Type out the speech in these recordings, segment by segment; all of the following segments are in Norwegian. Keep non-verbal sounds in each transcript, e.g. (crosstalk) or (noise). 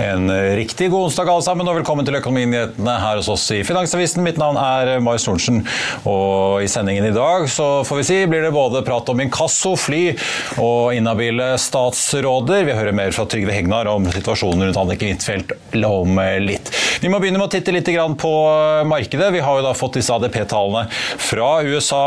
En eh, riktig god onsdag alle sammen, og velkommen til Økonominyhetene her hos oss i Finansavisen. Mitt navn er Mai Marius Thorensen, og i sendingen i dag så får vi si blir det både prat om inkasso, fly og inhabile statsråder. Vi hører mer fra Trygve Hegnar om situasjonen rundt Annike Huitfeldt om eh, litt. Vi må begynne med å titte litt på markedet. Vi har jo da fått disse ADP-tallene fra USA,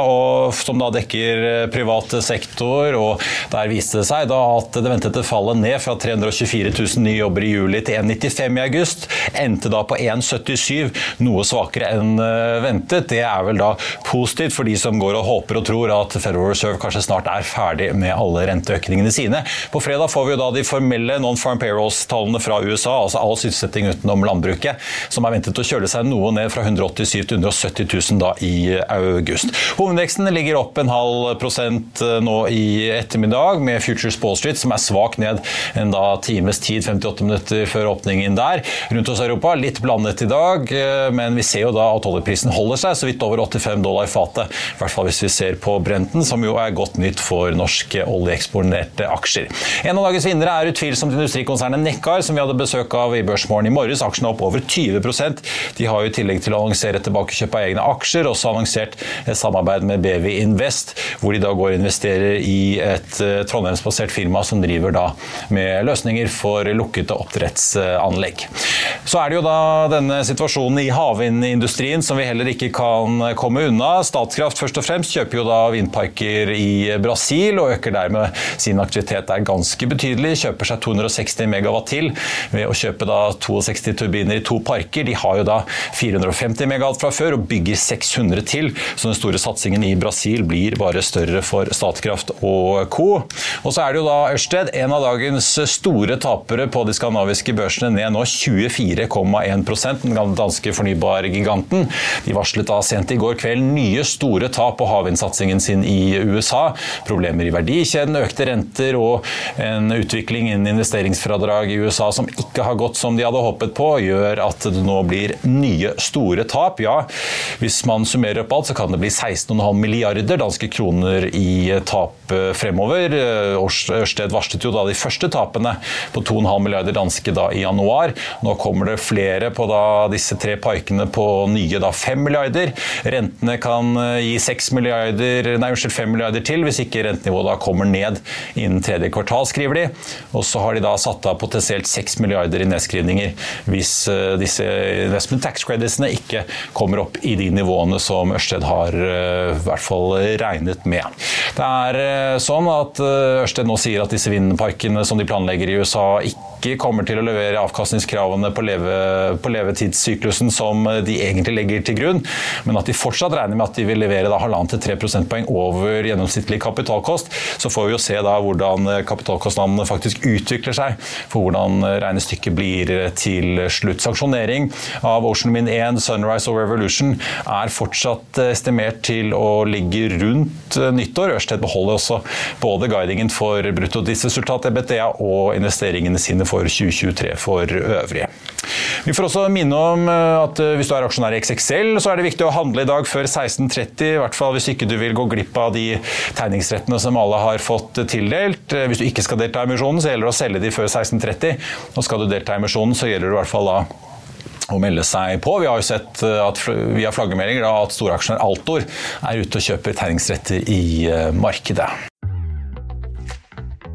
som da dekker privat sektor. og Der viste det seg at det ventede fallet ned fra 324 000 nye jobber i juli til 1,95 i august. Endte da på 1,77, noe svakere enn eh, ventet. Det er vel da positivt for de som går og håper og tror at Federal Reserve kanskje snart er ferdig med alle renteøkningene sine. På fredag får vi jo da de formelle non-farm payrolls-tallene fra USA, altså all sysselsetting utenom landbruket, som er ventet å kjøle seg noe ned fra 187 til 170 000 da i august. Hovedveksten ligger opp en halv prosent eh, nå i ettermiddag, med Futures Ball Street som er svakt ned en da times tid, 58 minutter før åpningen der. Rundt hos Europa litt blandet i dag, eh, men vi ser jo da at oljeprisen holder seg så vidt over 85 dollar fatet. I hvert fall hvis vi ser på Brenten, som jo er godt nytt for norske oljeeksponerte aksjer. En av dagens vinnere er utvilsomt industrikonsernet Nekkar, som vi hadde besøk av i Børsmorgen i morges. Aksjene opp over 20% De har jo i tillegg til å annonsere tilbakekjøp av egne aksjer, også annonsert et samarbeid med BV Invest, hvor de da går og investerer i et eh, trondheimsbasert firma som driver da med løsninger for lukkede oppdretts oppdrettsanlegg. Så er det jo da denne situasjonen i havvindindustrien som vi heller ikke kan komme unna. Statkraft først og fremst kjøper jo da vindparker i Brasil og øker dermed sin aktivitet der ganske betydelig. Kjøper seg 260 megawatt til ved å kjøpe da 62 turbiner i to parker. De har jo da 450 megawatt fra før og bygger 600 til, så den store satsingen i Brasil blir bare større for Statkraft og co. Og så er det jo da Ørsted, en av dagens store tapere på de skandinaviske børsene ned nå 24,1% den danske fornybargiganten. De varslet da sent i går kveld nye store tap på havvindsatsingen sin i USA. Problemer i verdikjeden, økte renter og en utvikling innen investeringsfradrag i USA som ikke har gått som de hadde håpet på, gjør at det nå blir nye store tap. Ja, hvis man summerer opp alt, så kan det bli 16,5 milliarder danske kroner i tap fremover. Ørsted varslet jo da de første tapene på 2,5 milliarder danske da i januar. Nå kommer det flere på disse tre parkene på nye da 5 milliarder. Rentene kan eh, gi 6 milliarder, nei, unnskyld, 5 milliarder til hvis ikke rentenivået da kommer ned innen tredje kvartal, skriver de. Og så har de da satt av potensielt 6 milliarder i nedskrivninger hvis eh, disse investment tax creditsene ikke kommer opp i de nivåene som Ørsted har eh, i hvert fall regnet med. Det er sånn at Ørsted nå sier at disse vindparkene som de planlegger i USA ikke kommer til å levere avkastningskravene på, leve, på levetidssyklusen som de egentlig legger til grunn, men at de fortsatt regner med at de vil levere halvannen til 3 prosentpoeng over gjennomsnittlig kapitalkost. Så får vi jo se da hvordan kapitalkostnadene faktisk utvikler seg, for hvordan regnestykket blir til slutt. Sanksjonering av Ocean Wind 1, Sunrise og Revolution er fortsatt estimert til å ligge rundt nyttår. Ørsted beholder også både guidingen for bruttodriftsresultat, EBTA, og investeringene sine for 2023 for øvrige. Vi får også minne om eh, at eh, hvis du er aksjonær i XXL, så er det viktig å handle i dag før 16.30. I hvert fall hvis ikke du vil gå glipp av de tegningsrettene som alle har fått tildelt. Eh, hvis du ikke skal delta i emisjonen, så gjelder det å selge de før 16.30. Og skal du delta i emisjonen, så gjelder det i hvert fall da å melde seg på. Vi har jo sett at via flaggermeldinger at storaksjonær Altor er ute og kjøper tegningsretter i markedet.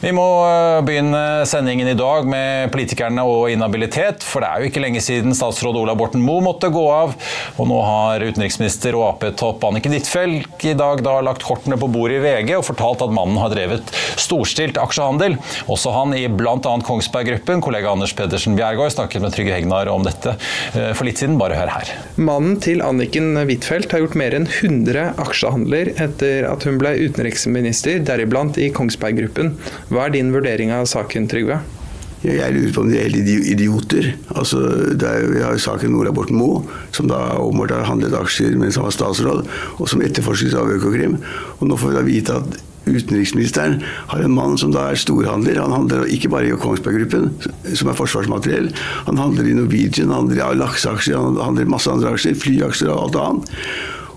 Vi må eh, begynne sendingen i dag med politikerne og inhabilitet. For det er jo ikke lenge siden statsråd Ola Borten Moe måtte gå av. Og nå har utenriksminister og Ap-topp Anniken Huitfeldt i dag da lagt kortene på bordet i VG og fortalt at mannen har drevet storstilt aksjehandel. Også han i bl.a. Kongsberg Gruppen. Kollega Anders Pedersen Bjergård snakket med Trygve Hegnar om dette eh, for litt siden. Bare hør her. Mannen til Anniken Huitfeldt har gjort mer enn 100 aksjehandler etter at hun ble utenriksminister, deriblant i Kongsberg Gruppen. Hva er din vurdering av saken, Trygve? Jeg lurer på om de er helt idioter. Altså, er, vi har jo saken Ola Borten Moe, som da åpenbart har handlet aksjer mens han var statsråd, og som etterforskes av Økokrim. Og nå får vi da vite at utenriksministeren har en mann som da er storhandler. Han handler ikke bare i Kongsberg Gruppen, som er forsvarsmateriell. Han handler i Norwegian, han handler i lakseaksjer, han handler i masse andre aksjer, flyaksjer og alt annet.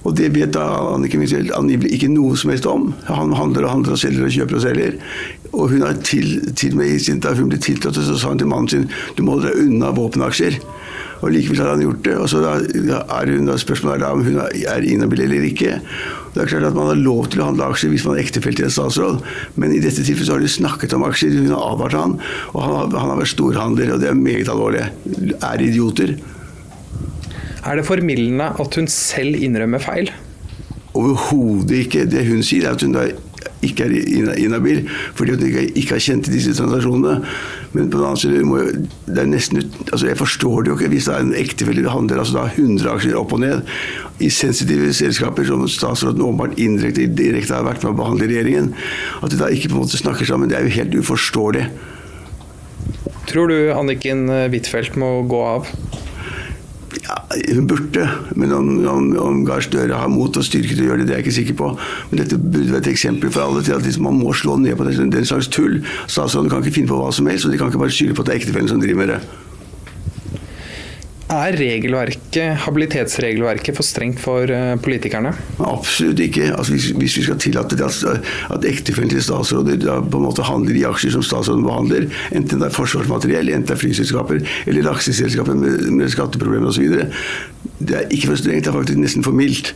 Og det vet da Anniken Huitfeldt angivelig ikke noe som helst om. Han handler og handler og selger og kjøper og selger. Og hun har til, til med da hun ble tiltrådt, så sa hun til mannen sin du må deg unna våpenaksjer. Og Likevel har han gjort det. og så er hun, da Spørsmålet er da om hun er inhabil eller ikke. Det er klart at Man har lov til å handle aksjer hvis man er ektefelle til en statsråd, men i dette tilfellet så har de snakket om aksjer. Hun har advart han, og han har, han har vært storhandler, og det er meget alvorlig. Er idioter. Er det formildende at hun selv innrømmer feil? Overhodet ikke. Det hun sier, er at hun ikke er inhabil fordi hun ikke, ikke har kjent til disse transaksjonene. Men på den annen side, må, det er nesten altså Jeg forstår det jo ikke hvis det er en ektefelle det handler altså da 100 aksjer opp og ned i sensitive selskaper som statsråden åpenbart indirekte direkte har vært med å behandle regjeringen. At de da ikke på en måte snakker sammen, det er jo helt uforståelig. Tror du Anniken Huitfeldt må gå av? Ja, hun burde, men om, om, om Gahr Støre har mot og styrke til å gjøre det, det er jeg ikke sikker på. Men dette burde være et eksempel for alle til at liksom man må slå ned på den, den slags tull. Statsråden kan ikke finne på hva som helst, og de kan ikke bare skylde på at det er ektefellen som driver med det. Er regelverket, habilitetsregelverket for strengt for eh, politikerne? Absolutt ikke. Altså, hvis, hvis, vi skal tillate at, at ektefellen til statsråder da, på en måte handler i aksjer som statsråden behandler, enten det er forsvarsmateriell, enten det er flyselskaper eller lakseselskaper med, med skatteproblemer osv., det er ikke for strengt, det er faktisk nesten for mildt.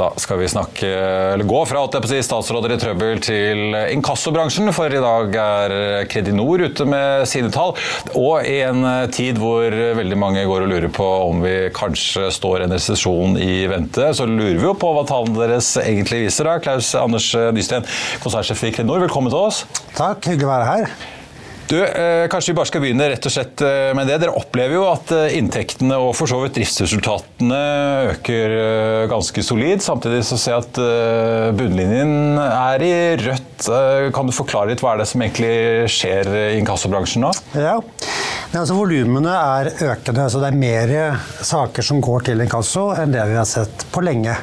Da skal vi snakke, eller gå fra statsråder i trøbbel til inkassobransjen, for i dag er Kredinor ute med sine tall. Og i en tid hvor veldig mange går og lurer på om vi kanskje står en resesjon i vente, så lurer vi jo på hva tallene deres egentlig viser. da. Klaus Anders Nysten, konsernsjef i Kredinor, velkommen til oss. Takk, hyggelig å være her. Du, eh, Kanskje vi bare skal begynne rett og slett eh, med det. Dere opplever jo at eh, inntektene og for så vidt driftsresultatene øker eh, ganske solid. Samtidig så ser jeg at bunnlinjen er i rødt. Kan du forklare litt hva er det som egentlig skjer i inkassobransjen nå? Ja, Men altså Volumene er økende. så Det er mer saker som går til inkasso enn det vi har sett på lenge.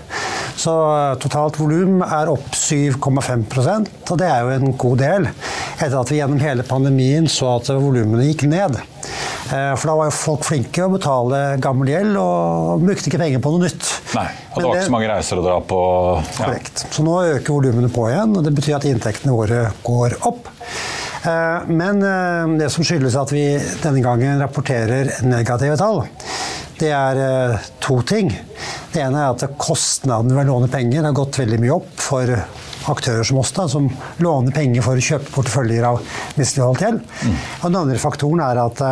Så totalt volum er opp 7,5% og det er jo en god del. Etter at vi gjennom hele pandemien så at volumene gikk ned. Eh, For da var jo folk flinke å betale gammel gjeld og brukte ikke penger på noe nytt. Nei, og det var ikke så mange reiser å dra på. Ja. Korrekt. Så nå øker volumene på igjen, og det betyr at inntektene våre går opp. Eh, Men eh, det som skyldes at vi denne gangen rapporterer negative tall, det er eh, to ting. Det ene er at kostnaden ved å låne penger har gått veldig mye opp for aktører som oss, da, som låner penger for å kjøpe porteføljer av misligholdt gjeld. Og den andre faktoren er at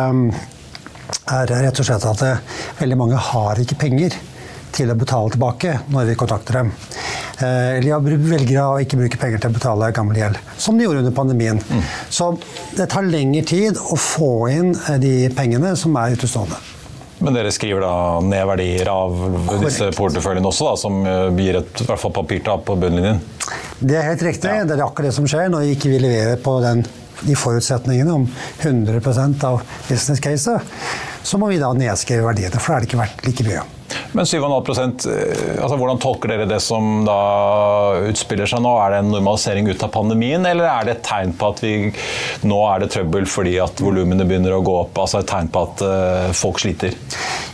er rett og slett at veldig mange har ikke penger til å betale tilbake når vi kontakter dem. Eh, Eller de velger å ikke bruke penger til å betale gammel gjeld, som de gjorde under pandemien. Så det tar lengre tid å få inn eh, de pengene som er utestående. Men dere skriver da ned verdier av disse porteføljene også, da, som eh, gir et i hvert fall papirtap på bunnlinjen? Det er helt riktig. Det er akkurat det som skjer når vi ikke vil levere på den, de forutsetningene om 100 av business caset. Så må vi da nedskrive verdiene, for da er det ikke verdt like mye. Men 7,5% eh, altså Hvordan tolker dere det som da utspiller seg nå? Er det en normalisering ut av pandemien, eller er det et tegn på at vi nå er det trøbbel fordi at volumene begynner å gå opp? Altså et tegn på at eh, folk sliter?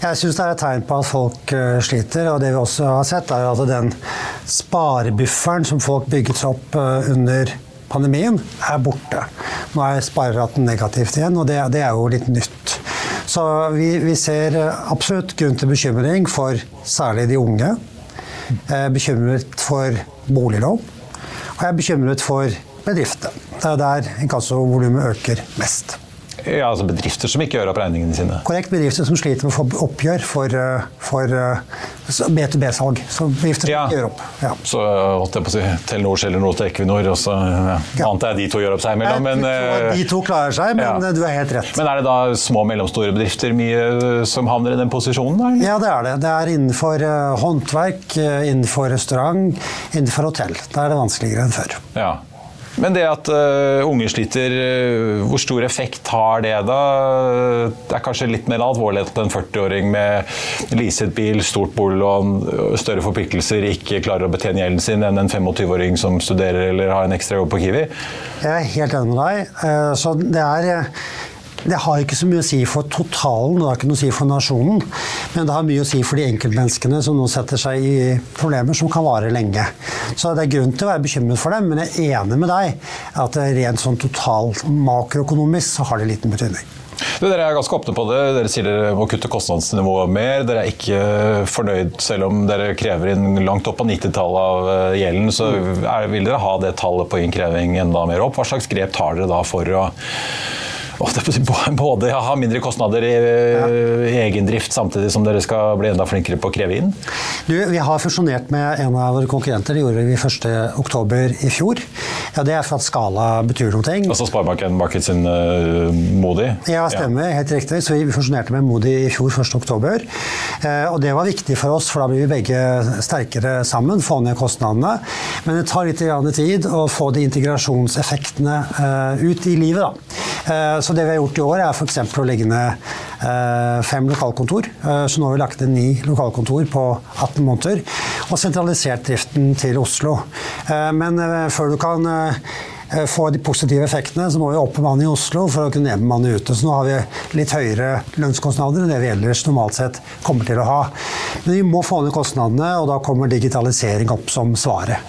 Jeg syns det er et tegn på at folk eh, sliter, og det vi også har sett, er at den sparebufferen som folk bygget seg opp under pandemien, er borte. Nå er spareraten negativt igjen, og det, det er jo litt nytt. Så vi, vi ser eh, absolutt grunn til bekymring for særlig de unge. Jeg er bekymret for boliglån, og jeg er bekymret for bedrifter. Det er der inkassovolumet øker mest. Ja, altså Bedrifter som ikke gjør opp regningene sine? Korrekt. Bedrifter som sliter med å få oppgjør for, eh, for eh, B2B-salg. Så bedrifter Ja. gjør opp. Ja. Så holdt jeg på å si Telenor selger noe til Equinor, og så ja, Ja. antar jeg de to gjør opp seg imellom. Men, eh, de to klarer seg, men ja. eh, du er helt rett. men er det da små og mellomstore bedrifter mye eh, som havner i den posisjonen? da, eller? Ja, det er det. Det er innenfor eh, håndverk, eh, innenfor restaurant, innenfor hotell. Da er det vanskeligere enn før. Ja. Men det at uh, unge sliter, uh, hvor stor effekt har det da? Det er kanskje litt mer alvorlig at en 40-åring med leaset bil, stort boliglån, større forpliktelser ikke klarer å betjene gjelden sin enn en 25-åring som studerer eller har en ekstra jobb på Kiwi? Jeg er helt enig med deg. Uh, Så det er det har ikke så mye å si for totalen, det har ikke noe å si for nasjonen. Men det har mye å si for de enkeltmenneskene som nå setter seg i problemer som kan vare lenge. Så det er grunn til å være bekymret for dem, men jeg er enig med deg at rent sånn totalt makroøkonomisk så har det liten betydning. Dere er ganske åpne på det. Dere sier dere må kutte kostnadsnivået mer. Dere er ikke fornøyd selv om dere krever inn langt opp på 90-tallet av eh, gjelden. Så er, vil dere ha det tallet på innkreving enda mer opp? Hva slags grep tar dere da for å både ha mindre kostnader i, i egen drift, samtidig som dere skal bli enda flinkere på å kreve inn? Du, vi har fusjonert med en av våre konkurrenter. Det gjorde vi 1.10 i fjor. Ja, det er for at skala betyr noe. Altså Sparebanken Markets sin uh, Modi? Ja, stemmer. Helt riktig. Så vi fusjonerte med Modi i fjor 1.10. Eh, og det var viktig for oss, for da blir vi begge sterkere sammen. Få ned kostnadene. Men det tar litt grann tid å få de integrasjonseffektene eh, ut i livet. da. Eh, Så det vi har gjort i år, er f.eks. å legge ned eh, fem lokalkontor. Eh, Så nå har vi lagt ned ni lokalkontor på 18 måneder. Og sentralisert driften til Oslo. Eh, Men før du kan få de positive effektene, så må vi oppbemanne i Oslo for å kunne nedbemanne ute. Så nå har vi litt høyere lønnskostnader enn det vi ellers normalt sett kommer til å ha. Men vi må få ned kostnadene, og da kommer digitalisering opp som svaret.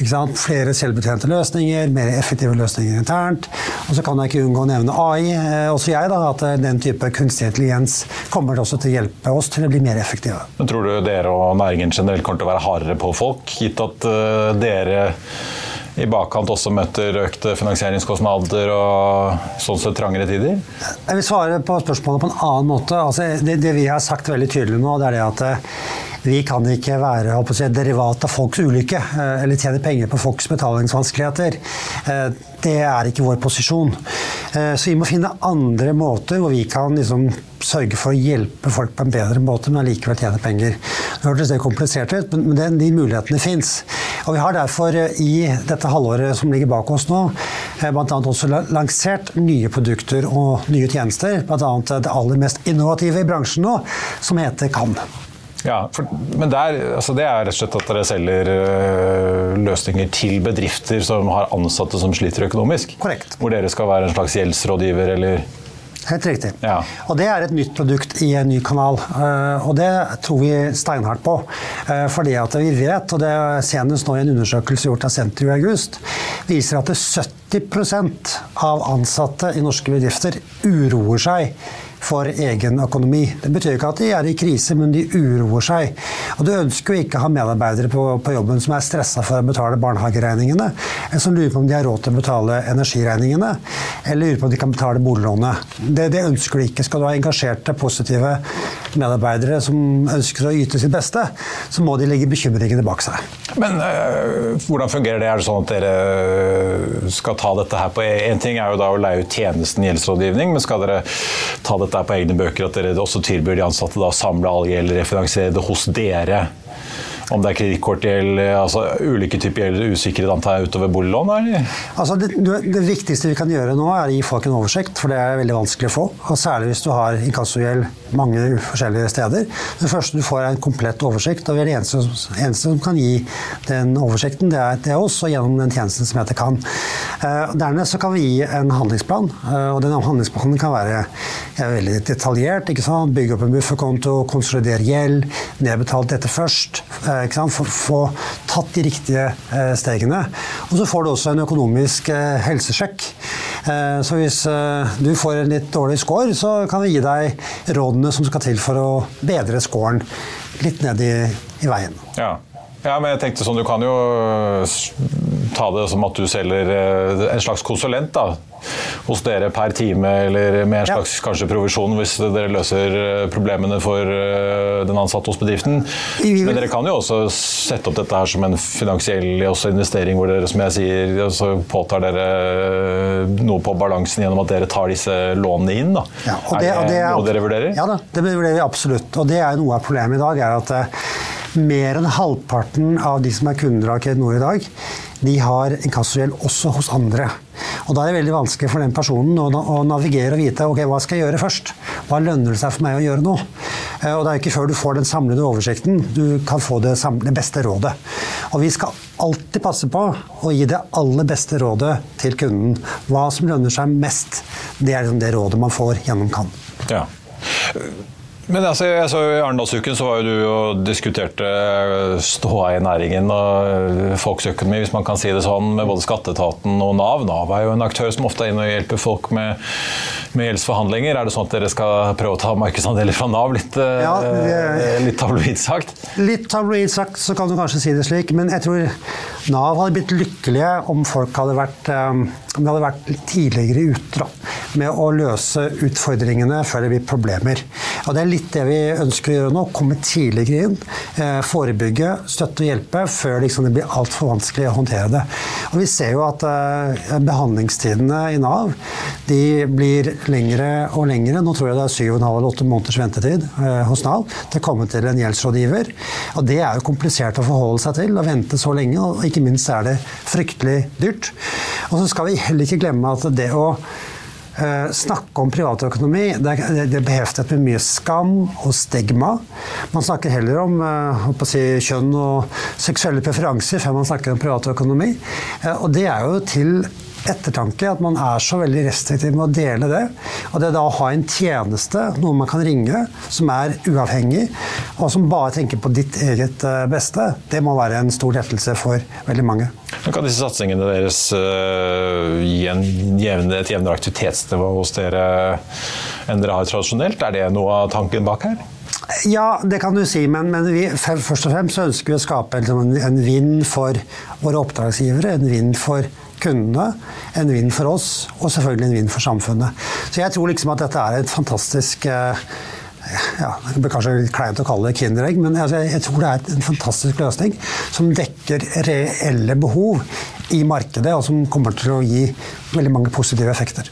Flere selvbetjente løsninger, mer effektive løsninger internt. Og så kan jeg ikke unngå å nevne AI, eh, også jeg, da, at den type kunstig intelligens kommer også til å hjelpe oss til å bli mer effektive. Men Tror du dere og næringen generelt kommer til å være hardere på folk, gitt at dere i bakkant også møter økte finansieringskostnader og sånn sett trangere tider? Jeg vil svare på spørsmålet på en annen måte. Altså, det, det, vi har sagt veldig tydelig nå, det er det at vi kan ikke være si, derivat av folks ulykke eh, eller tjene penger på folks betalingsvanskeligheter. Det er ikke vår posisjon. Så vi må finne andre måter hvor vi kan liksom sørge for å hjelpe folk på en bedre måte, men allikevel tjene penger. Det hørtes det komplisert ut, men de mulighetene fins. Og vi har derfor eh, i dette halvåret som ligger bak oss nå, eh, bl.a. også lansert nye produkter og nye tjenester. Bl.a. det aller mest innovative i bransjen nå, som heter Kan. Ja, for, men der, altså det er rett og slett at dere selger øh, løsninger til bedrifter som har ansatte som sliter økonomisk? Korrekt. Hvor dere skal være en slags gjeldsrådgiver, eller? Helt riktig. Ja. Og det er et nytt produkt i en ny kanal. Eh, og det tror vi steinhardt på. Eh, fordi at vi vet, og det er senest nå i en undersøkelse gjort av Senter i august, viser at 70% av ansatte i norske bedrifter uroer seg for egen økonomi. Det betyr ikke at de er i krise, men de uroer seg. Og Du ønsker jo ikke å ha medarbeidere på, på jobben som er stressa for å betale barnehageregningene, eller som lurer på om de har råd til å betale energiregningene, eller lurer på om de kan betale boliglånet. Det, det ønsker du ikke. Skal du ha engasjerte, positive medarbeidere som ønsker å yte sitt beste, så må de legge bekymringene bak seg. Men øh, hvordan fungerer det? Er det sånn at dere skal ta dette her på En ting er jo da å leie ut tjenesten gjeldsrådgivning, men skal dere ta dette her på egne bøker? At dere også tilbyr de ansatte å samle all gjeld, refinansiere det hos dere? Om det er kredittkortgjeld, altså ulike typer gjeld, usikkerhet antar jeg utover boliglån? Altså det, det, viktigste vi kan gjøre nå, er å gi folk en oversikt, for det er veldig vanskelig å få. Og særlig hvis du har inkassogjeld mange forskjellige steder. Det første du får er en komplett oversikt, og vi er det eneste, eneste som kan gi den oversikten, det er, det er oss, og gjennom den tjenesten som heter Kan. Uh, dernest kan vi gi en handlingsplan, uh, og den handlingsplanen kan være veldig detaljert. Bygge opp en bufferkonto, konsolidere gjeld, nedbetalt dette først. Uh, for å få tatt de riktige eh, stegene. Og så får du også en økonomisk eh, helsesjekk. Eh, så hvis du får en litt dårlig score, så kan vi gi deg rådene som skal til for å bedre scoren litt ned i, i veien. Ja. Ja, men jeg tenkte sånn, Du kan jo ta det som at du selger en slags konsulent da, hos dere per time, eller med en slags ja. kanskje provisjon hvis dere løser eh, problemene for eh, den ansatte hos bedriften. Men dere kan jo også sette opp dette her som en finansiell investering, hvor dere som jeg sier, så påtar dere eh, noe på balansen gjennom at dere tar disse lånene inn. Da. Ja, det, er det, det noe dere vurderer? Ja, da, det vurderer vi absolutt. Og det er noe av problemet i dag. er at mer enn halvparten av de som er kunder av Kredinor i dag, de har inkassogjeld også hos andre. Og Da er det veldig vanskelig for den personen å, å, navigere og vite ok, hva skal jeg gjøre først. Hva lønner det seg for meg å gjøre nå? Eh, og Det er ikke før du får den samlede oversikten du kan få det, det beste rådet. Og Vi skal alltid passe på å gi det aller beste rådet til kunden. Hva som lønner seg mest. Det er liksom det rådet man får gjennom Kan. Ja. Men altså, jeg så I Arendalsuken så var jo du og diskuterte ståa i næringen og folks økonomi, hvis man kan si det sånn, med både skatteetaten og Nav. Nav er jo en aktør som ofte er inne og hjelper folk med, med gjeldsforhandlinger. Er det sånn at dere skal prøve å ta markedsandeler fra Nav, litt, eh, ja, er, litt tabloid sagt? Litt tabloid sagt så kan du kanskje si det slik, men jeg tror Nav hadde blitt lykkelige om folk hadde vært, um, om hadde vært tidligere ute da, med å løse utfordringene før det blir problemer. Og Det er litt det vi ønsker å gjøre nå. Komme tidligere inn. Eh, forebygge, støtte og hjelpe før liksom det blir altfor vanskelig å håndtere det. Og Vi ser jo at eh, behandlingstidene i Nav de blir lengre og lengre. Nå tror jeg det er 7,5 eller 8 måneders ventetid eh, hos Nav til å komme til en gjeldsrådgiver. Og Det er jo komplisert å forholde seg til, å vente så lenge. Og ikke minst er det fryktelig dyrt. Og så skal vi heller ikke glemme at det å snakke om privatøkonomi det, det, det er beheftet med mye skam og stigma. Man snakker heller om uh, si, kjønn og seksuelle preferanser før man snakker om privatøkonomi. Uh, og det er jo til ettertanke at man er så veldig restriktiv med å dele det. Og det da å ha en tjeneste, noe man kan ringe, som er uavhengig, og som bare tenker på ditt eget eh, beste, det må være en stor lettelse for veldig mange. Men kan disse satsingene deres uh, gi en jevne, et jevnere aktivitetsnivå hos dere enn dere har tradisjonelt? Er det noe av tanken bak her? Ja, det kan du si, men, men vi, først og fremst ønsker vi å skape en, en vinn for våre oppdragsgivere, en vinn for kundene, en vinn for oss og selvfølgelig en vinn for samfunnet. Så jeg tror liksom at dette er et fantastisk eh, ja, Det blir kanskje litt kleint å kalle det Kinderegg, men altså, jeg tror det er en fantastisk løsning som dekker reelle behov i markedet, og som kommer til å gi veldig mange positive effekter.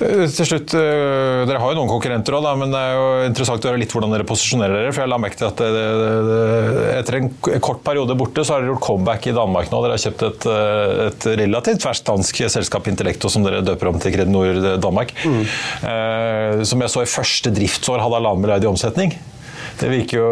Eh, til slutt, eh, Dere har jo noen konkurrenter òg, men det er jo interessant å høre litt hvordan dere posisjonerer dere. for jeg la merke til at det, det, Etter en kort periode borte så har dere gjort comeback i Danmark nå. Dere har kjøpt et, eh, et relativt ferskt dansk selskap, Intellecto, som dere døper om til Kredinor Danmark. Mm. Eh, som jeg så i første driftsår hadde halvannen milliard i omsetning. Det virker jo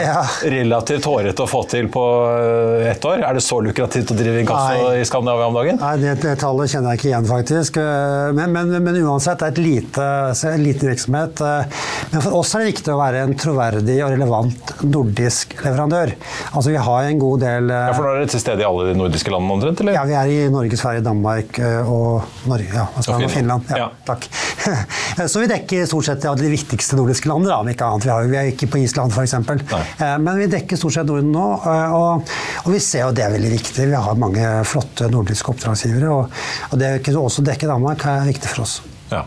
ja. relativt hårete å få til på eh, ett år. Er det så lukrativt å drive inkasso i Skandinavia om dagen? Nei, det, det, tallet kjenner jeg ikke igjen, faktisk. Eh, men, men, men uansett, det er et lite, en liten virksomhet. Eh, men for oss er det viktig å være en troverdig og relevant nordisk leverandør. Altså Vi har en god del Ja, For nå er dere til stede i alle de nordiske landene omtrent? eller? Ja, vi er i Norge, Sverige, Danmark og Norge, ja, og Finland. Finland. Ja, ja. Takk. (laughs) Så vi dekker stort sett de viktigste nordiske landene. Da, om ikke annet. Vi, har, vi er ikke på Island f.eks. Eh, men vi dekker stort sett Norden nå, eh, og, og, vi ser jo det er veldig viktig. Vi har mange flotte nordiske oppdragsgivere, og, og det å også dekke Danmark er viktig for oss. Ja.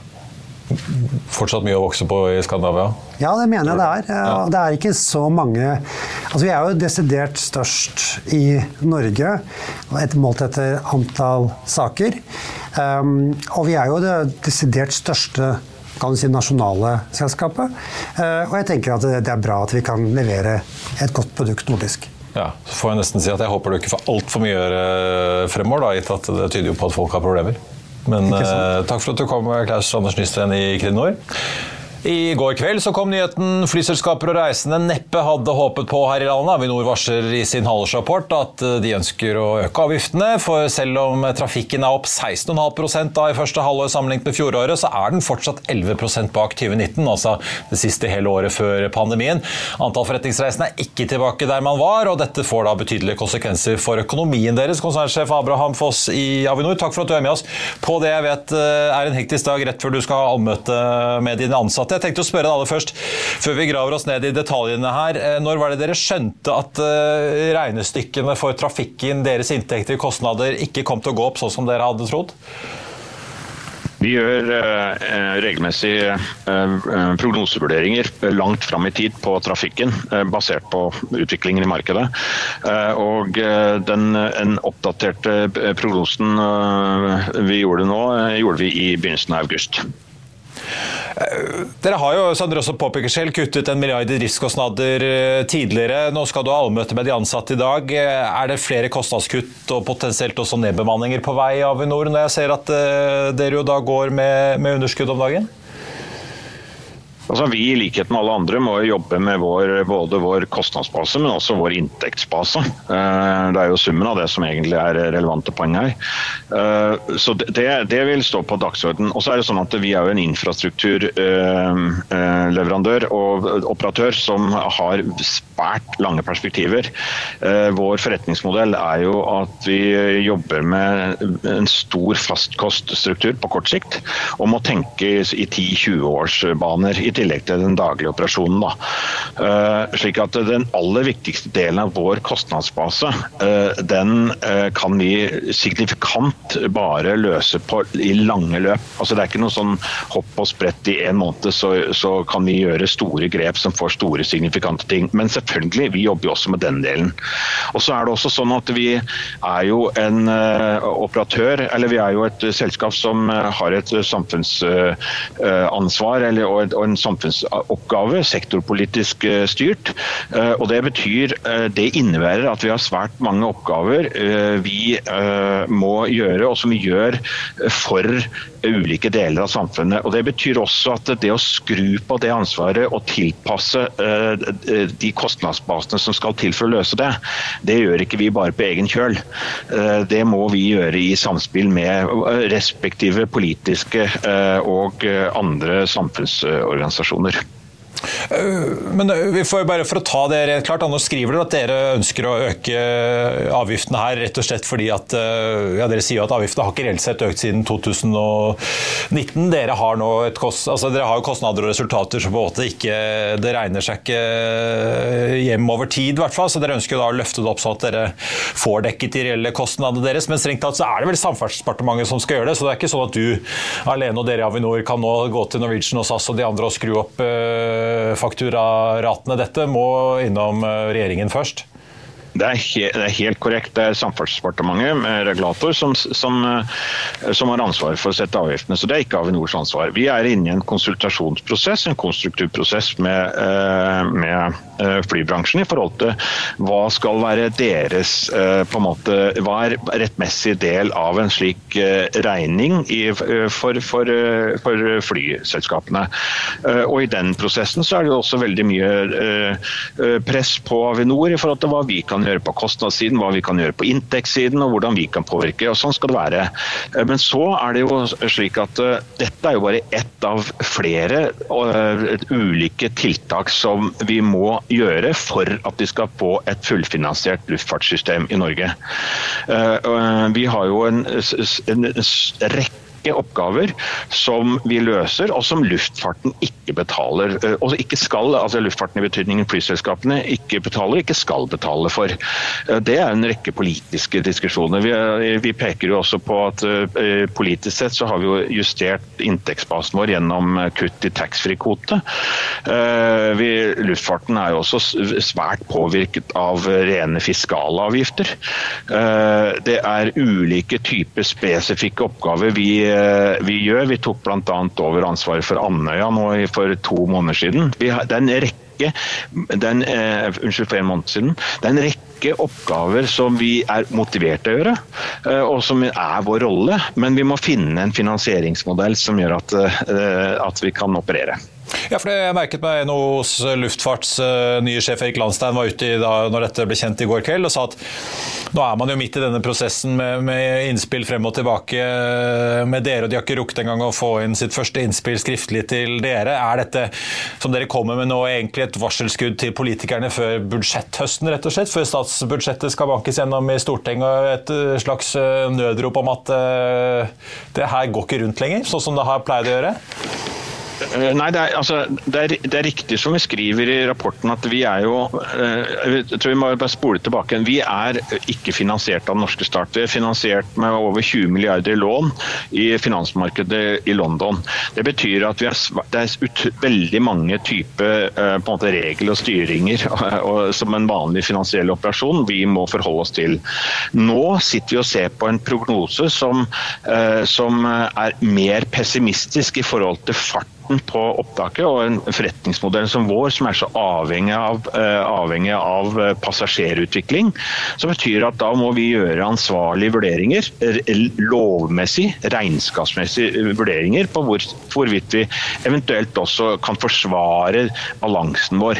Fortsatt mye å vokse på i Skandinavia? Ja, det mener jeg det er. Ja. Det er ikke så mange Altså, Vi er jo desidert størst i Norge, et målt etter antall saker. Um, og vi er jo det desidert største kan du si, nasjonale selskapet. Eh, og jeg tenker at det er bra at vi kan levere et godt produkt nordisk. Ja, så får jeg nesten si at jeg håper du ikke får altfor mye å gjøre fremover, da, gitt at det tyder jo på at folk har problemer. Men eh, takk for at du kom, Klaus Anders Nysten i Kredinor. I går kveld så kom nyheten flyselskaper og reisende neppe hadde håpet på her i landet. Avinor varsler i sin halvårsrapport at de ønsker å øke avgiftene. For selv om trafikken er opp 16,5 da i første halvår sammenlignet med fjoråret, så er den fortsatt 11% bak 2019, altså det siste hele året før pandemien. Antall forretningsreisende er ikke tilbake der man var, og dette får da betydelige konsekvenser for økonomien deres. Konsernsjef Abraham Foss i Avinor, takk for at du er med oss på det jeg vet eh, er en hektisk dag rett før du skal ha allmøte med dine ansatte. Jeg tenkte å spørre deg aller først, før vi graver oss ned i detaljene her. Eh, når var det dere skjønte at eh, regnestykkene for trafikken, deres inntekter, kostnader, ikke kom til å gå opp sånn som dere hadde trodd? Vi gjør eh, regelmessig prognosevurderinger langt fram i tid på trafikken, basert på utviklingen i markedet. Og den den, oppdaterte prognosen vi gjorde nå, gjorde vi i begynnelsen av august. Dere har jo som dere også påpeker selv, kuttet en milliard i driftskostnader eh, tidligere. Nå skal du ha allmøte med de ansatte i dag. Eh, er det flere kostnadskutt og potensielt også nedbemanninger på vei i Avinor, når jeg ser at eh, dere jo da går med, med underskudd om dagen? Altså, vi i likhet med alle andre må jobbe med vår, både vår kostnadsbase, men også vår inntektsbase. Eh, det er jo summen av det som egentlig er relevante poeng her. Eh, så det, det vil stå på dagsorden. Og så er det sånn at Vi er jo en infrastrukturleverandør og operatør som har svært lange perspektiver. Eh, vår forretningsmodell er jo at vi jobber med en stor fastkoststruktur på kort sikt, og må tenke i 10-20-årsbaner. i tillegg til den daglige operasjonen. Da. Uh, slik at Den aller viktigste delen av vår kostnadsbase uh, den uh, kan vi signifikant bare løse på, i lange løp. Altså Det er ikke noe sånn hopp og sprett i en måned, så, så, kan vi gjøre store grep som får store signifikante ting. Men selvfølgelig, vi jobber jo også med den delen. Og så er det også sånn at vi er jo en operatør, eller vi er jo et selskap som har et samfunnsansvar eller, og en samfunnsoppgave, sektorpolitisk eh, styrt. Eh, og Det betyr, eh, det innebærer at vi har svært mange oppgaver vi må gjøre, og som vi gjør for ulike deler av samfunnet. og Det betyr også at det å skru på det ansvaret og tilpasse de kostnadsbasene som skal til for å løse det, det gjør ikke vi bare på egen kjøl. Det må vi gjøre i samspill med respektive politiske og andre samfunnsorganisasjoner. Eh, men eh, vi får bare for å ta det rett klart, Nå skriver dere at dere ønsker å øke avgiftene her rett og slett fordi at eh, ja, Dere sier jo at avgiftene har ikke reelt sett økt siden 2019. Dere har nå kost, altså dere har jo kostnader og resultater som på en måte ikke Det regner seg ikke hjem over tid, i hvert fall. Så dere ønsker da å løfte det opp sånn at dere får dekket de reelle kostnadene deres. Men strengt tatt så er det vel Samferdselsdepartementet som skal gjøre det. Så det er ikke sånn at du alene og dere i Avinor kan nå gå til Norwegian og SAS og de andre og skru opp fakturaratene. Dette må innom eh, regjeringen først? Det er, helt, det er, helt korrekt. Det er Samferdselsdepartementet regulator som, som, eh, som, har ansvaret for å sette avgiftene. Så det er ikke Avinors ansvar. Vi er inne i en konsultasjonsprosess, en konstruktiv prosess med, eh, med eh, flybransjen i forhold til hva skal være deres på en måte, Hva er rettmessig del av en slik regning i, for, for, for, flyselskapene. Og I den prosessen så er det også veldig mye press på Avinor i forhold til hva vi kan kan gjøre på kostnadssiden, hva vi kan gjøre på inntektssiden og hvordan vi kan påvirke. og Sånn skal det være. Eh, men så er det jo slik at uh, dette er jo bare ett av flere uh, ulike tiltak som vi må gjøre for at vi skal få et fullfinansiert luftfartssystem i Norge. Vi har jo en, en rekke rekke oppgaver som vi løser, og som luftfarten ikke betaler. Eh, og ikke skal, altså luftfarten i betydningen flyselskapene ikke betaler, ikke skal betale for. Eh, det er en rekke politiske diskusjoner. Vi, eh, vi peker jo også på at politisk sett så har vi jo justert inntektsbasen vår gjennom kutt i taxfree-kvote. Luftfarten er jo også svært påvirket av rene fiskale avgifter. Det er ulike typer spesifikke oppgaver vi vi gjør. Vi tok bl.a. over ansvaret for Andøya nå for to måneder siden. det er en rekke den, uh, unnskyld, for en måned siden. Det er en rekke oppgaver som vi er motivert til å gjøre, uh, og som er vår rolle. Men vi må finne en finansieringsmodell som gjør at, uh, at vi kan operere. Ja, for Jeg merket meg NHOs luftfarts nye sjef Erik Landstein var ute i, da når dette ble kjent i går kveld og sa at nå er man jo midt i denne prosessen med, med innspill frem og tilbake med dere, og de har ikke rukket engang å få inn sitt første innspill skriftlig til dere. Er dette som dere kommer med nå egentlig et varselskudd til politikerne før budsjetthøsten, rett og slett? Før statsbudsjettet skal bankes gjennom i Stortinget, og et slags nødrop om at det her går ikke rundt lenger, sånn som det har pleid å gjøre? Eh, nei, det er, altså, det, er, det er, riktig som vi skriver i rapporten at vi er jo eh, Jeg tror vi må bare spole tilbake. Vi er ikke finansiert av den norske stat. Vi er finansiert med over 20 milliarder i lån i finansmarkedet i London. Det betyr at er, det er ut, veldig mange typer uh, regler og styringer (laughs) og, som en vanlig finansiell operasjon vi må forholde oss til. Nå sitter vi og ser på en prognose som, som er mer pessimistisk i forhold til fart starten på opptaket og en forretningsmodell som vår, som er så avhengig av, uh, avhengig av uh, passasjerutvikling, så betyr at da må vi gjøre ansvarlige vurderinger, lovmessig, regnskapsmessige vurderinger på hvor, hvorvidt vi eventuelt også kan forsvare balansen vår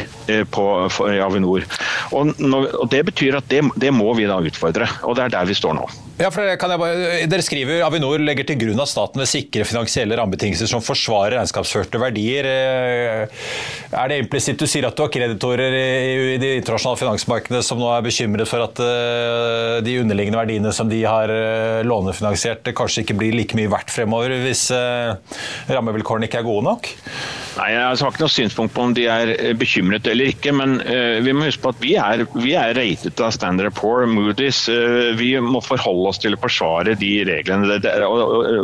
på, for, i Avinor. Og, og, Det betyr at det, det må vi da utfordre, og det er der vi står nå. Ja, for bare, Dere skriver Avinor legger til grunn at staten vil sikre finansielle rammebetingelser som forsvarer regnskapsførte verdier. Eh, er det implisitt du sier at du har kreditorer i de internasjonale finansmarkedene som nå er bekymret for at eh, de underliggende verdiene som de har eh, lånefinansiert, kanskje ikke blir like mye verdt fremover hvis rammevilkårene ikke er gode nok? Nei, Jeg har ikke noe synspunkt på om de er bekymret eller ikke, men vi må huske på at vi er, vi er ratet av Standard Poor, Moody's. vi må forholde oss til å forsvare de reglene.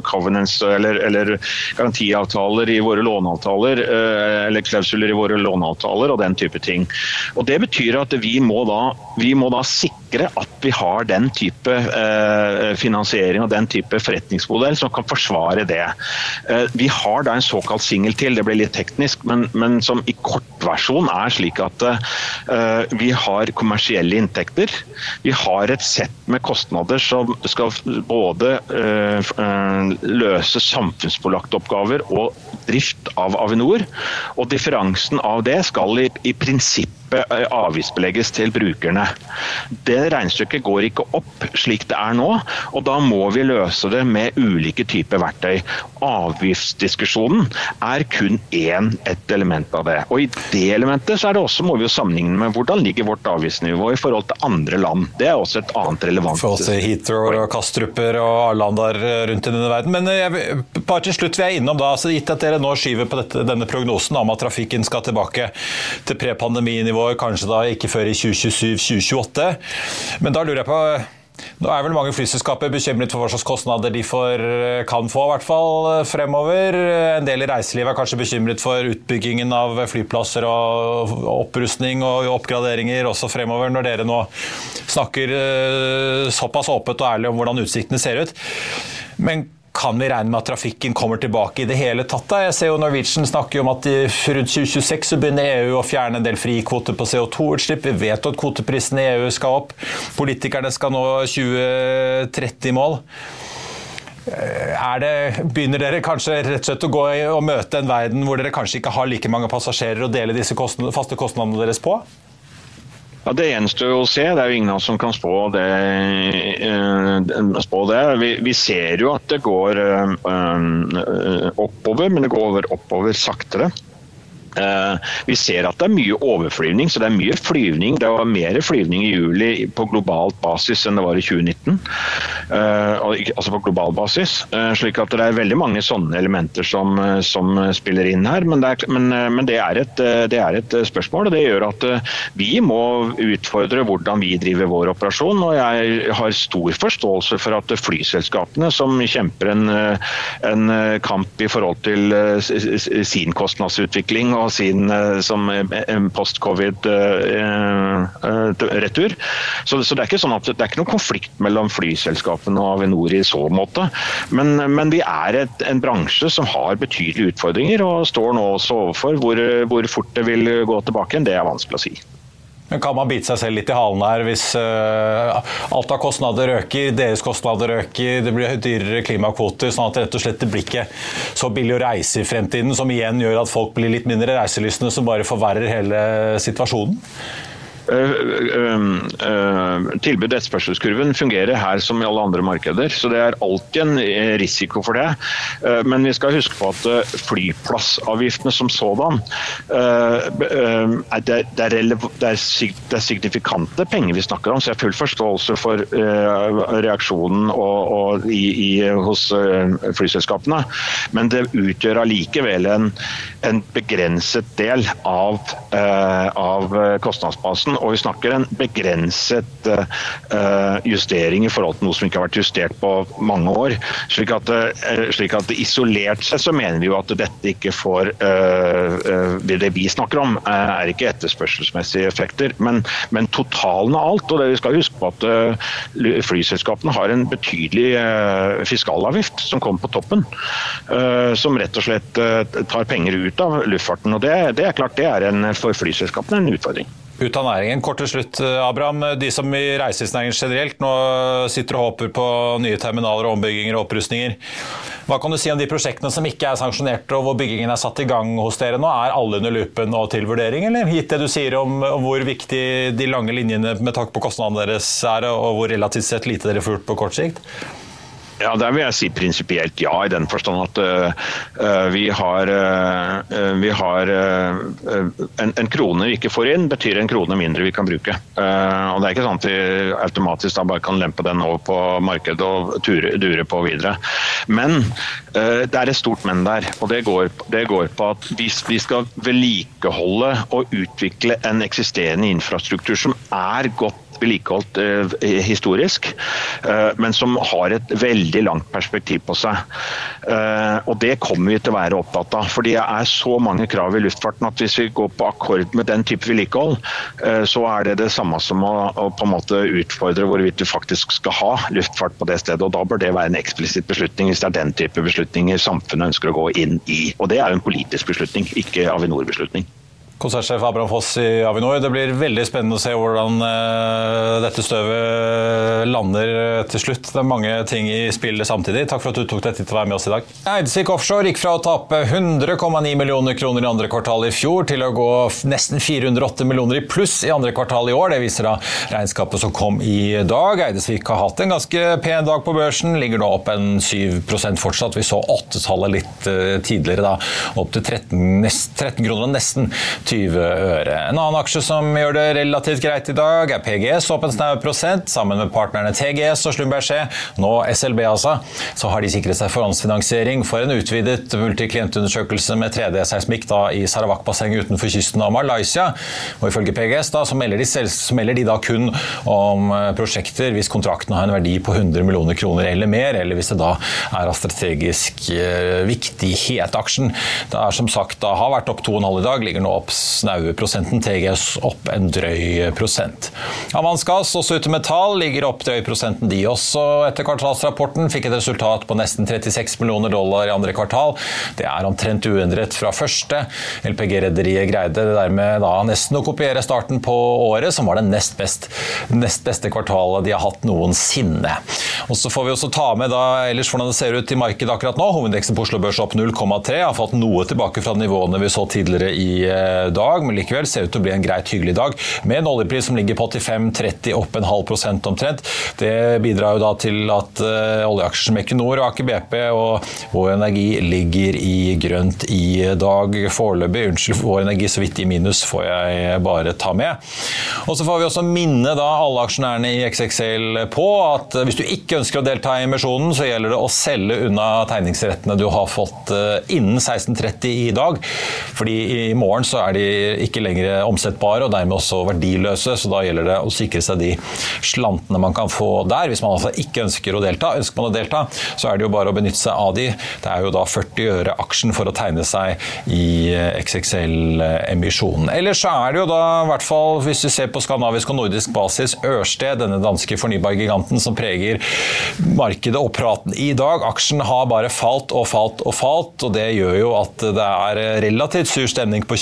Covenants eller, eller garantiavtaler i våre låneavtaler, uh, eller klausuler i våre låneavtaler og den type ting. Og Det betyr at vi må da, vi må da sikre at vi har den type eh, finansiering og den type forretningsmodell som kan forsvare det. Eh, vi har da en såkalt singel til, det blir litt teknisk, men, men som i kortversjon er slik at uh, vi har kommersielle inntekter. Vi har et sett med kostnader som skal både uh, løse samfunnspålagte oppgaver og drift av Avinor. Og differansen av det skal i, i prinsippet avgiftsbelegges til brukerne. Det regnestykket går ikke opp slik det er nå, og da må vi løse det med ulike typer verktøy. Avgiftsdiskusjonen er kun én et element av det. Og I det elementet så er det også, må vi jo sammenligne med hvordan ligger vårt avgiftsnivå i forhold til andre land. Det er også et annet relevant For oss Heathrow og Kastruper og Arlandar rundt i denne verden. Men eh, jeg, bare til slutt vil jeg innom da, altså gitt at dere nå skyver på dette, denne prognosen om at trafikken skal tilbake til prepandeminivå nivåer kanskje da ikke før i 2027-2028. Men da lurer jeg på nå er vel mange flyselskaper bekymret for hva slags kostnader de får, kan få, i hvert fall fremover. En del i reiselivet er kanskje bekymret for utbyggingen av flyplasser og opprustning og oppgraderinger også fremover, når dere nå snakker eh, såpass åpent og ærlig om hvordan utsiktene ser ut. Men kan vi regne med at trafikken kommer tilbake i det hele tatt? Jeg ser jo Norwegian snakker om at rundt 2026 så begynner EU å fjerne en del frikvoter på CO2-utslipp. Vi vet at kvoteprisen i EU skal opp. Politikerne skal nå 2030-mål. Eh, det, begynner dere kanskje rett og slett å gå og møte en verden hvor dere kanskje ikke har like mange passasjerer å dele disse kostnad, faste kostnadene deres på? Ja, Det gjenstår å se. Det er jo ingen av oss som kan spå det. Eh, spå det. Vi, vi, ser jo at det går øh, oppover, men det går oppover saktere. Eh, vi ser at det er mye overflyvning, så det er mye flyvning. Det var mer flyvning i juli på globalt basis enn det var i 2019. Eh, altså på global basis. Eh, slik at det er veldig mange sånne elementer som, som spiller inn her. Men, det er, men, men det, er et, det, er, et, spørsmål, og det gjør at vi må utfordre hvordan vi driver vår operasjon. Og jeg har stor forståelse for at flyselskapene som kjemper en, en kamp i forhold til sin kostnadsutvikling og sin eh, som post-covid-retur. Eh, så, så, det er ikke sånn at det er ikke noen konflikt mellom flyselskapene og Avinor i så måte. Men, men vi er et, en bransje som har betydelige utfordringer og står nå også overfor hvor, hvor fort det vil gå tilbake igjen. Det er vanskelig å si. Men Kan man bite seg selv litt i halen her hvis uh, alt av kostnader øker, deres kostnader øker, det blir dyrere klimakvoter, sånn at rett og slett det blir ikke så billig å reise i fremtiden, som igjen gjør at folk blir litt mindre reiselystne, som bare forverrer hele situasjonen? Eh, eh, eh, Tilbud-etterspørselskurven fungerer her som i alle andre markeder, så det er alltid en risiko for det. Men vi skal huske på at flyplassavgiftene som sådan det er, signifikante penger vi snakker om, så jeg har full forståelse for reaksjonen og, og i, i, hos flyselskapene. Men det utgjør allikevel en, en begrenset del av, av kostnadsbasen og vi snakker en begrenset uh, justering i forhold til noe som ikke har vært justert på mange år. Slik at, slik at isolert sett så mener vi jo at dette ikke får Det vi snakker om, er ikke etterspørselsmessige effekter, men, men, totalen av alt. Og det vi skal huske på at flyselskapene har en betydelig fiskalavgift som kommer på toppen. Som rett og slett tar penger ut av luftfarten. og Det, det er klart det er en, for flyselskapene en utfordring ut av næringen. Kort til slutt, Abraham. De som i reiselivsnæringen generelt nå sitter og håper på nye terminaler, ombygginger og opprustninger. Hva kan du si om de prosjektene som ikke er sanksjonerte og hvor byggingen er satt i gang hos dere nå? Er alle under lupen og til vurdering, eller gitt det du sier om, om hvor viktig de lange linjene med takk på kostnadene deres er, og hvor relativt sett lite dere får gjort på kort sikt? Ja, Der vil jeg si prinsipielt ja, i den forstand at uh, vi har, uh, vi har uh, en, en, krone vi ikke får inn, betyr en krone mindre vi kan bruke. og Det er ikke sånn at vi automatisk da bare kan lempe den over på markedet og ture, dure på videre. Men det er et stort men der. og Det går, det går på at hvis vi skal vedlikeholde og utvikle en eksisterende infrastruktur som er godt vedlikeholdt eh, historisk, eh, men som har et veldig langt perspektiv på seg. Eh, og Det kommer vi til å være opptatt av. for Det er så mange krav i luftfarten at hvis vi går på akkord med den type vedlikehold, eh, så er det det samme som å på en måte utfordre hvorvidt du faktisk skal ha luftfart på det stedet. og Da bør det være en eksplisitt beslutning hvis det er den type beslutninger samfunnet ønsker å gå inn i. Og Det er jo en politisk beslutning, ikke Avinor-beslutning. Konsertsjef Abraham Foss i Avinor. Det blir veldig spennende å se hvordan uh, dette støvet lander til slutt. Det er mange ting i spillet samtidig. Takk for at du tok deg tid til å være med oss i dag. Eidesvik Offshore gikk fra å tape 100,9 millioner kroner i andre kvartal i fjor til å gå nesten 408 millioner i pluss i andre kvartal i år. Det viser da regnskapet som kom i dag. Eidesvik har hatt en ganske pen dag på børsen. Ligger nå opp en 7% fortsatt. Vi så åttetallet litt uh, tidligere, da. Opp til 13, 13 kroner og nesten 20 øre. En annen aksje som gjør det relativt greit i dag, er PGS, opp snau prosent. Sammen med partnerne TGS og Slumberg Skje, nå SLB altså, så har de sikret seg forhåndsfinansiering for en utvidet multiklientundersøkelse med 3D-seismikk i Sarawak-bassenget utenfor kysten av Malaysia. Og Ifølge PGS da, så melder, de selv, så melder de da kun om eh, prosjekter hvis kontrakten har en verdi på 100 millioner kroner eller mer, eller hvis det da er av strategisk uh, viktighet. Aksjen det er som sagt da har vært opp 2,5 i dag, ligger nå opp snaue prosenten. TGS opp en drøy prosent. Avans Gass, også ute ligger opp drøy prosenten de også etter kvartalsrapporten. Fikk et resultat på nesten 36 millioner dollar i andre kvartal. Det er omtrent uendret fra første. LPG-rederiet greide dermed da nesten å kopiere starten på året, som var det nest, best, nest beste kvartalet de har hatt noensinne. Og så får vi også ta med da ellers hvordan det ser ut i markedet akkurat nå. Hovedindeksen på Oslo Børs opp 0,3. Har fått noe tilbake fra nivåene vi så tidligere i eh, dag, men likevel ser ut til å bli en greit hyggelig dag. Med en oljepris som ligger på 85-30, opp en halv prosent omtrent. Det bidrar jo da til at uh, oljeaksjer som Equinor og Aker BP og Vår Energi ligger i grønt i dag foreløpig. Unnskyld, Vår Energi så vidt i minus, får jeg bare ta med. Og så får vi også minne da alle aksjonærene i XXL på at hvis du ikke ønsker å delta i emisjonen, så gjelder det å selge unna tegningsrettene du har fått innen 16.30 i dag. Fordi i morgen så er de ikke lenger omsettbare og dermed også verdiløse, så da gjelder det å sikre seg de slantene man kan få der. Hvis man altså ikke ønsker å delta, ønsker man å delta, så er det jo bare å benytte seg av de. Det er jo da 40 øre aksjen for å tegne seg i XXL-emisjonen. Ellers så er det jo da, i hvert fall hvis vi ser på skandinavisk og nordisk basis, Ørsted, denne danske fornybargiganten som preger markedet og praten i dag. Aksjen har bare falt og falt og falt, og det gjør jo at det er relativt sur stemning på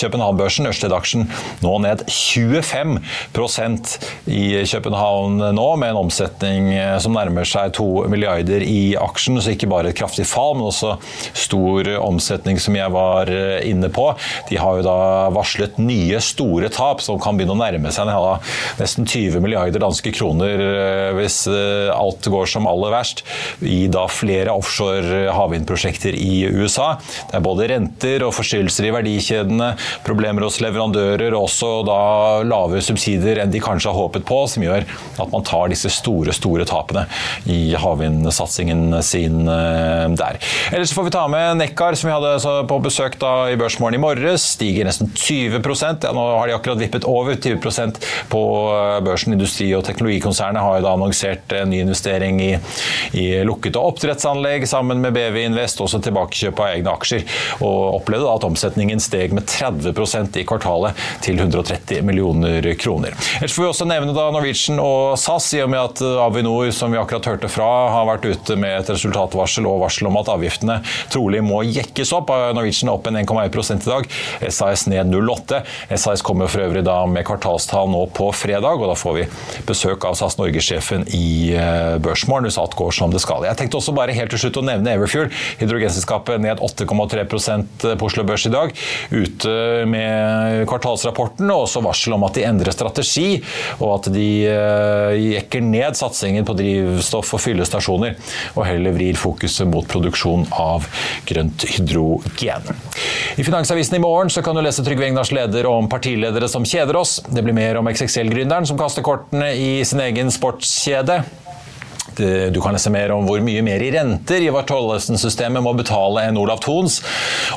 København-børsen. Ørsted-aksjen nå ned 25% i København nå, med en omsetning som nærmer seg 2 milliarder i aksjen. Så ikke bare et kraftig fall, men også stor omsetning, som jeg var inne på. De har jo da varslet nye store tap, som kan begynne å nærme seg nesten 20 milliarder danske kroner hvis alt går som aller verst, i da flere offshore havvindprosjekter i USA. Det er både renter og forstyrrelser i verdikjedene, problemer hos leverandører, og også da lavere subsidier enn de kanskje har håpet på, som gjør at man tar disse store, store tapene i havvindsatsingen sin eh, der. Ellers får vi ta med Nekkar, som vi hadde på besøk da i Børsmorgen i morges. Stiger nesten 20 ja, Nå har de akkurat vippet over 20% på eh, børsen. Industri- og teknologikonsernet har jo da annonsert en ny investering i, i lukkede oppdrettsanlegg sammen med BV Invest, også tilbakekjøp av egne aksjer. Og opplevde da at omsetningen steg med 30 i kvartalet til 130 millioner kroner. Ellers får vi også nevne da Norwegian og SAS, i og med at Avinor, som vi akkurat hørte fra, har vært ute med et resultatvarsel og varsel om at avgiftene trolig må jekkes opp. Norwegian er opp en 1,1 i dag, SAS ned 0,8. SAS kommer for øvrig da med kvartalstall nå på fredag, og da får vi besøk av SAS Norge-sjefen i eh, Børsmorgen hvis alt går som det skal. Jeg tenkte også bare helt til slutt å nevne Everfuel, hydrogenselskapet ned 8,3% på Oslo Børs i dag. Ute med kvartalsrapporten og også varsel om at de endrer strategi, og at de eh, jekker ned satsingen på drivstoff og fyllestasjoner, og heller vrir fokuset mot produksjon av grønt hydrogen. I Finansavisen i morgen kan du lese Trygve Egnars leder om partiledere som kjeder oss. Det blir mer om XXL-gründeren som kaster kortene i sin egen sportskjede. Du kan lese mer om hvor mye mer i renter Ivar Tollesen-systemet må betale enn Olav Thons.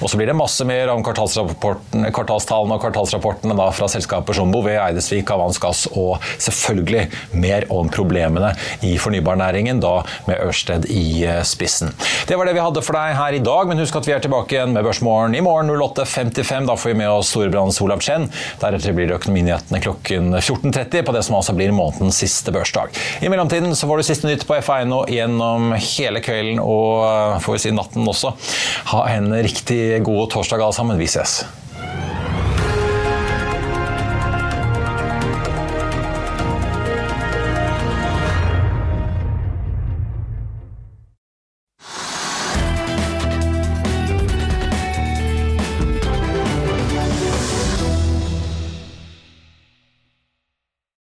Og så blir det masse mer om kvartalstallene og kvartalsrapportene da fra selskaper som Bouvet, Eidesvik, Avans Gass og selvfølgelig mer om problemene i fornybarnæringen, da med Ørsted i eh, spissen. Det var det vi hadde for deg her i dag, men husk at vi er tilbake igjen med Børsmorgen i morgen 08.55. Da får vi med oss Storebrands Olav Chen. Deretter blir det Økonominyhetene klokken 14.30 på det som altså blir månedens siste børsdag. I mellomtiden så får du siste nytt på F1 gjennom hele kvelden og eh, får vi si natten også. Ha en riktig god torsdag alle sammen. Vi ses.